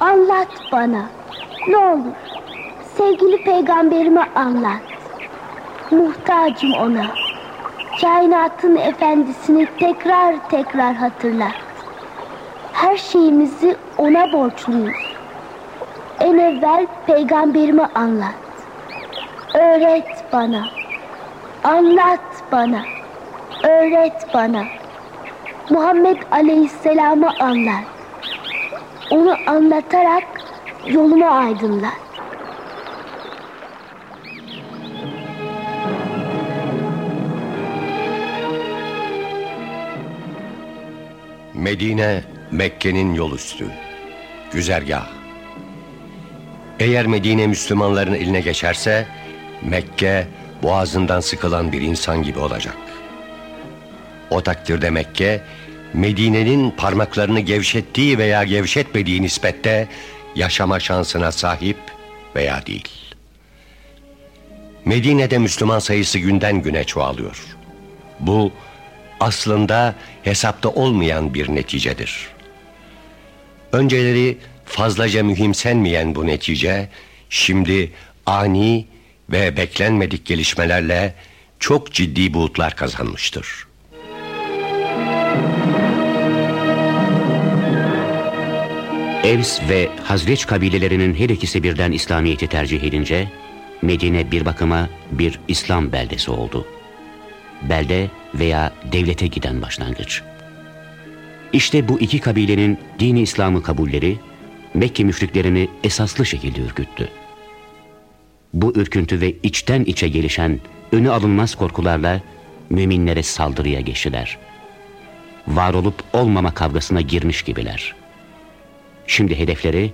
Anlat bana. Ne olur. Sevgili peygamberime anlat. Muhtacım ona. Kainatın efendisini tekrar tekrar hatırlat. Her şeyimizi ona borçluyuz. En evvel peygamberime anlat. Öğret bana. Anlat bana. Öğret bana. Muhammed Aleyhisselam'ı anlat. Onu anlatarak yolumu aydınlat. Medine, Mekke'nin yol üstü. Güzergah. Eğer Medine Müslümanların eline geçerse, Mekke boğazından sıkılan bir insan gibi olacak. O takdirde Mekke, Medine'nin parmaklarını gevşettiği veya gevşetmediği nispette yaşama şansına sahip veya değil. Medine'de Müslüman sayısı günden güne çoğalıyor. Bu aslında hesapta olmayan bir neticedir. Önceleri fazlaca mühimsenmeyen bu netice şimdi ani ve beklenmedik gelişmelerle çok ciddi buğutlar kazanmıştır. Evs ve Hazreç kabilelerinin her ikisi birden İslamiyet'i tercih edince Medine bir bakıma bir İslam beldesi oldu. Belde veya devlete giden başlangıç. İşte bu iki kabilenin dini İslam'ı kabulleri Mekke müşriklerini esaslı şekilde ürküttü. Bu ürküntü ve içten içe gelişen önü alınmaz korkularla müminlere saldırıya geçtiler. Var olup olmama kavgasına girmiş gibiler. Şimdi hedefleri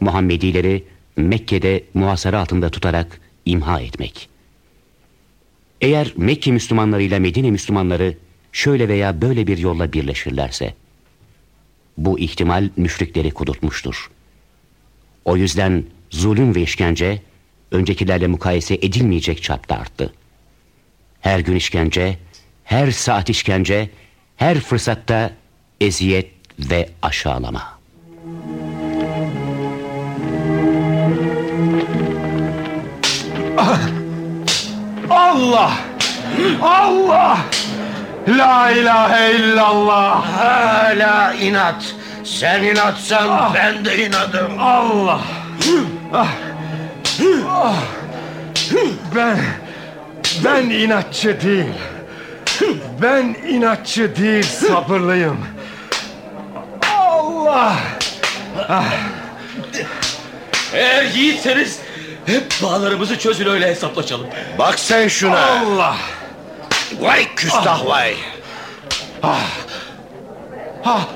Muhammedileri Mekke'de muhasara altında tutarak imha etmek. Eğer Mekke Müslümanları ile Medine Müslümanları şöyle veya böyle bir yolla birleşirlerse, bu ihtimal müşrikleri kudurtmuştur. O yüzden zulüm ve işkence öncekilerle mukayese edilmeyecek çapta arttı. Her gün işkence, her saat işkence, her fırsatta eziyet ve aşağılama. Allah! Allah! La ilahe illallah! Hala inat. Sen inatsan ah. ben de inadım. Allah! Ah. Ah. Ben ben inatçı değil. Ben inatçı değil sabırlıyım. Allah! Ah. Eğer yiğitseniz hep bağlarımızı çözün öyle hesaplaşalım. Bak sen şuna. Allah! Vay küstah ah. vay. Ah. Ah.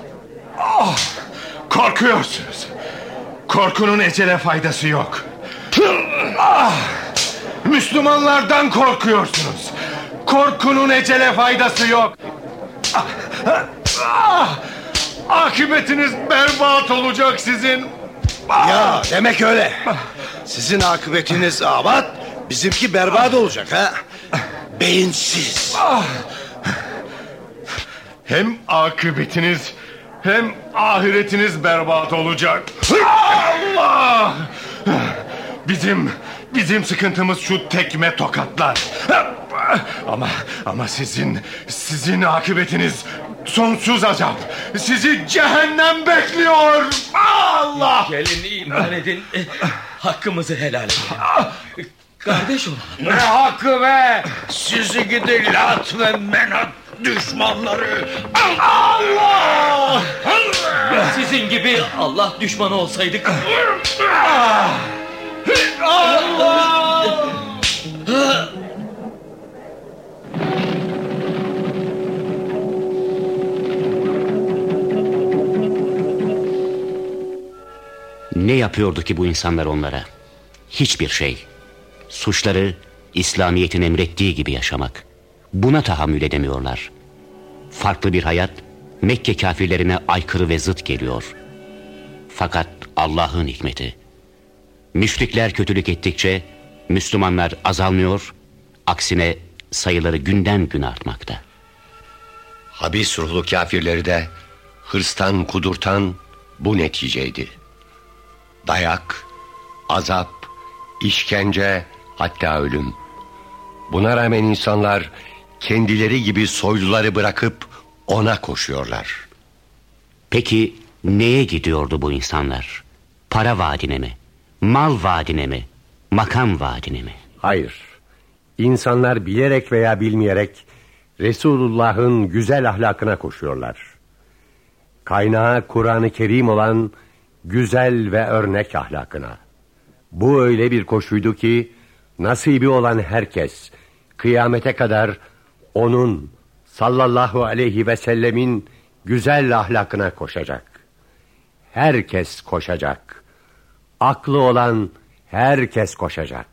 Ah. Korkuyorsunuz. Korkunun ecele faydası yok. Ah. Müslümanlardan korkuyorsunuz. Korkunun ecele faydası yok. Ah. Ah. Akıbetiniz berbat olacak sizin. Ya demek öyle. Sizin akıbetiniz abat, bizimki berbat olacak ha. Beyinsiz. Hem akıbetiniz hem ahiretiniz berbat olacak. Allah! Bizim bizim sıkıntımız şu tekme tokatlar. Ama ama sizin sizin akıbetiniz sonsuz azap. Sizi cehennem bekliyor. Allah! Gelin iman edin. Hakkımızı helal edin. Kardeş olalım. Ne hakkı be? Sizi gidi lat ve menat düşmanları. Allah! Sizin gibi Allah düşmanı olsaydık. Allah! Yapıyordu ki bu insanlar onlara? Hiçbir şey. Suçları İslamiyet'in emrettiği gibi yaşamak. Buna tahammül edemiyorlar. Farklı bir hayat Mekke kafirlerine aykırı ve zıt geliyor. Fakat Allah'ın hikmeti. Müşrikler kötülük ettikçe Müslümanlar azalmıyor, aksine sayıları günden gün artmakta. Habis ruhlu kafirleri de hırstan kudurtan bu neticeydi. Dayak, azap, işkence, hatta ölüm. Buna rağmen insanlar kendileri gibi soyluları bırakıp ona koşuyorlar. Peki neye gidiyordu bu insanlar? Para vaadine mi? Mal vaadine mi? Makam vaadine mi? Hayır. İnsanlar bilerek veya bilmeyerek Resulullah'ın güzel ahlakına koşuyorlar. Kaynağı Kur'an-ı Kerim olan güzel ve örnek ahlakına. Bu öyle bir koşuydu ki nasibi olan herkes kıyamete kadar onun sallallahu aleyhi ve sellemin güzel ahlakına koşacak. Herkes koşacak. Aklı olan herkes koşacak.